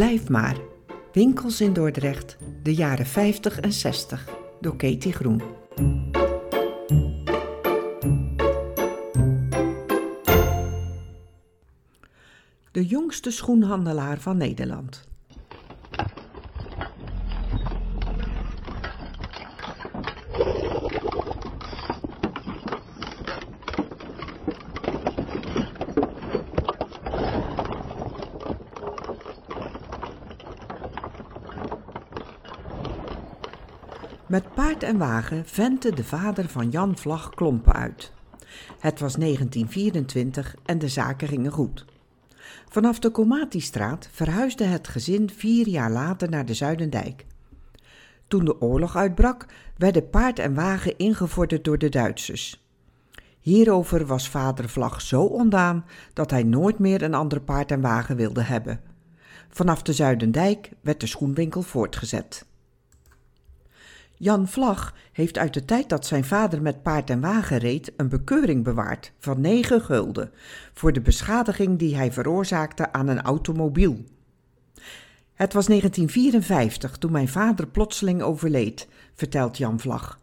Blijf maar. Winkels in Dordrecht, de jaren 50 en 60, door Katie Groen. De jongste schoenhandelaar van Nederland. Met paard en wagen ventte de vader van Jan Vlag klompen uit. Het was 1924 en de zaken gingen goed. Vanaf de Comati-straat verhuisde het gezin vier jaar later naar de Zuidendijk. Toen de oorlog uitbrak, werden paard en wagen ingevorderd door de Duitsers. Hierover was vader Vlag zo ondaan dat hij nooit meer een ander paard en wagen wilde hebben. Vanaf de Zuidendijk werd de schoenwinkel voortgezet. Jan Vlag heeft uit de tijd dat zijn vader met paard en wagen reed een bekeuring bewaard van negen gulden voor de beschadiging die hij veroorzaakte aan een automobiel. Het was 1954 toen mijn vader plotseling overleed, vertelt Jan Vlag.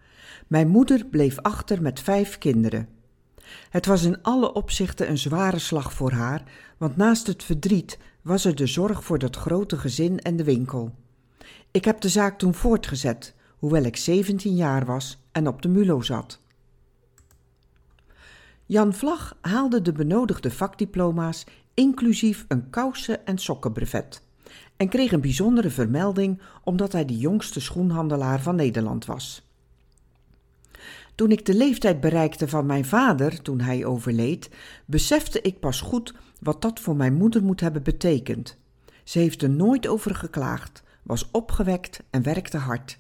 Mijn moeder bleef achter met vijf kinderen. Het was in alle opzichten een zware slag voor haar, want naast het verdriet was er de zorg voor dat grote gezin en de winkel. Ik heb de zaak toen voortgezet, hoewel ik 17 jaar was en op de MULO zat. Jan Vlag haalde de benodigde vakdiploma's, inclusief een kousen- en sokkenbrevet, en kreeg een bijzondere vermelding omdat hij de jongste schoenhandelaar van Nederland was. Toen ik de leeftijd bereikte van mijn vader, toen hij overleed, besefte ik pas goed wat dat voor mijn moeder moet hebben betekend. Ze heeft er nooit over geklaagd, was opgewekt en werkte hard.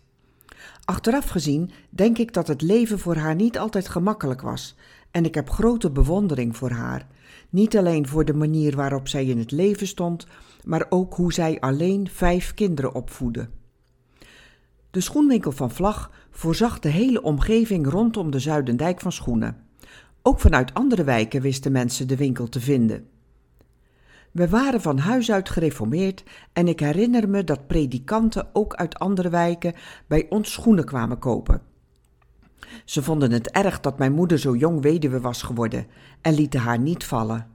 Achteraf gezien denk ik dat het leven voor haar niet altijd gemakkelijk was en ik heb grote bewondering voor haar. Niet alleen voor de manier waarop zij in het leven stond, maar ook hoe zij alleen vijf kinderen opvoedde. De schoenwinkel van Vlag voorzag de hele omgeving rondom de Zuidendijk van schoenen. Ook vanuit andere wijken wisten mensen de winkel te vinden. We waren van huis uit gereformeerd en ik herinner me dat predikanten ook uit andere wijken bij ons schoenen kwamen kopen. Ze vonden het erg dat mijn moeder zo jong weduwe was geworden en lieten haar niet vallen.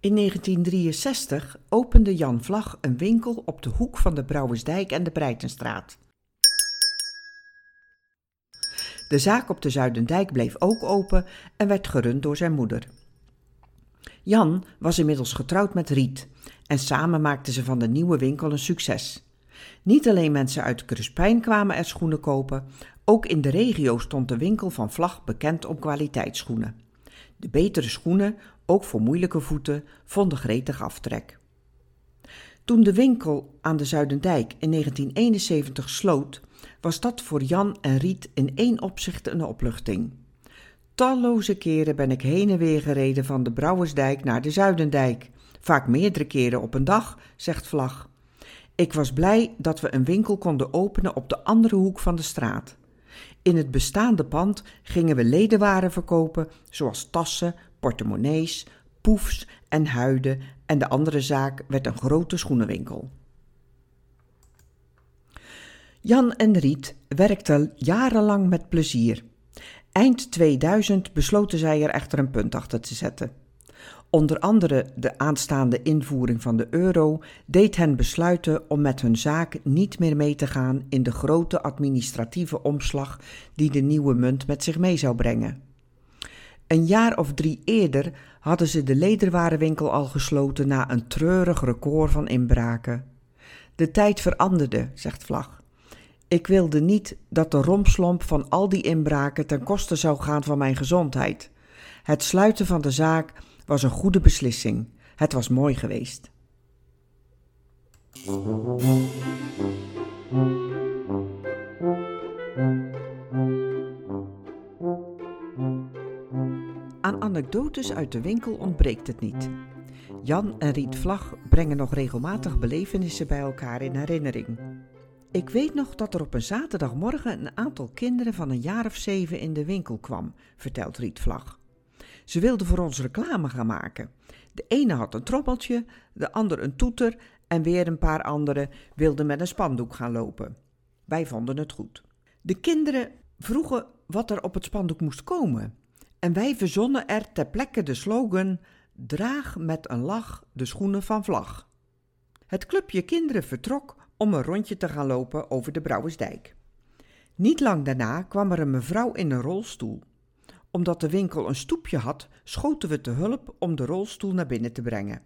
In 1963 opende Jan Vlag een winkel op de hoek van de Brouwersdijk en de Breitenstraat. De zaak op de Zuidendijk bleef ook open en werd gerund door zijn moeder. Jan was inmiddels getrouwd met Riet en samen maakten ze van de nieuwe winkel een succes. Niet alleen mensen uit Kruspijn kwamen er schoenen kopen, ook in de regio stond de winkel van Vlag bekend om kwaliteitsschoenen. De betere schoenen, ook voor moeilijke voeten, vonden gretig aftrek. Toen de winkel aan de Zuidendijk in 1971 sloot, was dat voor Jan en Riet in één opzicht een opluchting. Talloze keren ben ik heen en weer gereden van de Brouwersdijk naar de Zuidendijk. Vaak meerdere keren op een dag, zegt Vlag. Ik was blij dat we een winkel konden openen op de andere hoek van de straat. In het bestaande pand gingen we ledenwaren verkopen, zoals tassen, portemonnees, poefs en huiden, en de andere zaak werd een grote schoenenwinkel. Jan en Riet werkten jarenlang met plezier. Eind 2000 besloten zij er echter een punt achter te zetten. Onder andere de aanstaande invoering van de euro deed hen besluiten om met hun zaak niet meer mee te gaan in de grote administratieve omslag die de nieuwe munt met zich mee zou brengen. Een jaar of drie eerder hadden ze de lederwarenwinkel al gesloten na een treurig record van inbraken. De tijd veranderde, zegt Vlag. Ik wilde niet dat de rompslomp van al die inbraken ten koste zou gaan van mijn gezondheid. Het sluiten van de zaak was een goede beslissing. Het was mooi geweest. Aan anekdotes uit de winkel ontbreekt het niet. Jan en Riet Vlag brengen nog regelmatig belevenissen bij elkaar in herinnering. Ik weet nog dat er op een zaterdagmorgen een aantal kinderen van een jaar of zeven in de winkel kwam, vertelt Riet Vlag. Ze wilden voor ons reclame gaan maken. De ene had een trommeltje, de ander een toeter en weer een paar anderen wilden met een spandoek gaan lopen. Wij vonden het goed. De kinderen vroegen wat er op het spandoek moest komen. En wij verzonnen er ter plekke de slogan: Draag met een lach de schoenen van vlag. Het clubje kinderen vertrok om een rondje te gaan lopen over de Brouwersdijk. Niet lang daarna kwam er een mevrouw in een rolstoel. Omdat de winkel een stoepje had, schoten we te hulp om de rolstoel naar binnen te brengen.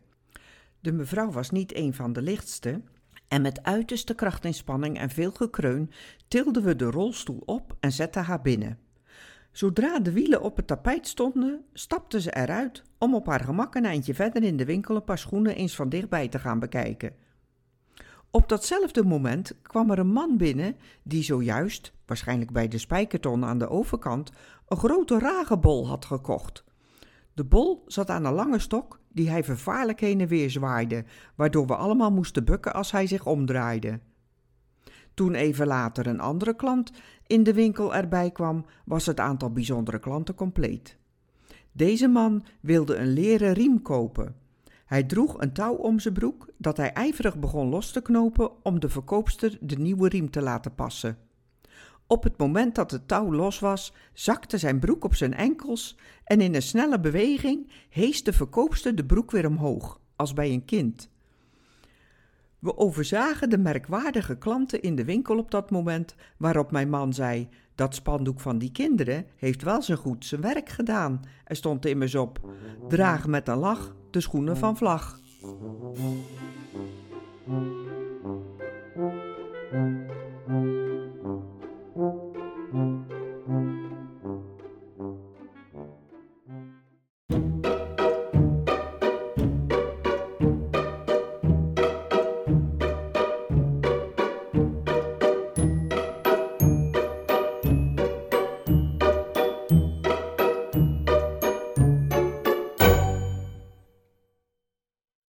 De mevrouw was niet een van de lichtste, en met uiterste krachtinspanning en veel gekreun tilden we de rolstoel op en zetten haar binnen. Zodra de wielen op het tapijt stonden, stapte ze eruit om op haar gemak een eindje verder in de winkel een paar schoenen eens van dichtbij te gaan bekijken. Op datzelfde moment kwam er een man binnen die zojuist, waarschijnlijk bij de spijkerton aan de overkant, een grote ragenbol had gekocht. De bol zat aan een lange stok die hij vervaarlijk heen en weer zwaaide, waardoor we allemaal moesten bukken als hij zich omdraaide. Toen even later een andere klant in de winkel erbij kwam, was het aantal bijzondere klanten compleet. Deze man wilde een leren riem kopen. Hij droeg een touw om zijn broek dat hij ijverig begon los te knopen om de verkoopster de nieuwe riem te laten passen. Op het moment dat het touw los was, zakte zijn broek op zijn enkels en in een snelle beweging hees de verkoopster de broek weer omhoog, als bij een kind. We overzagen de merkwaardige klanten in de winkel op dat moment, waarop mijn man zei: Dat spandoek van die kinderen heeft wel zijn goed zijn werk gedaan. Er stond immers op: Draag met een lach de schoenen van vlag.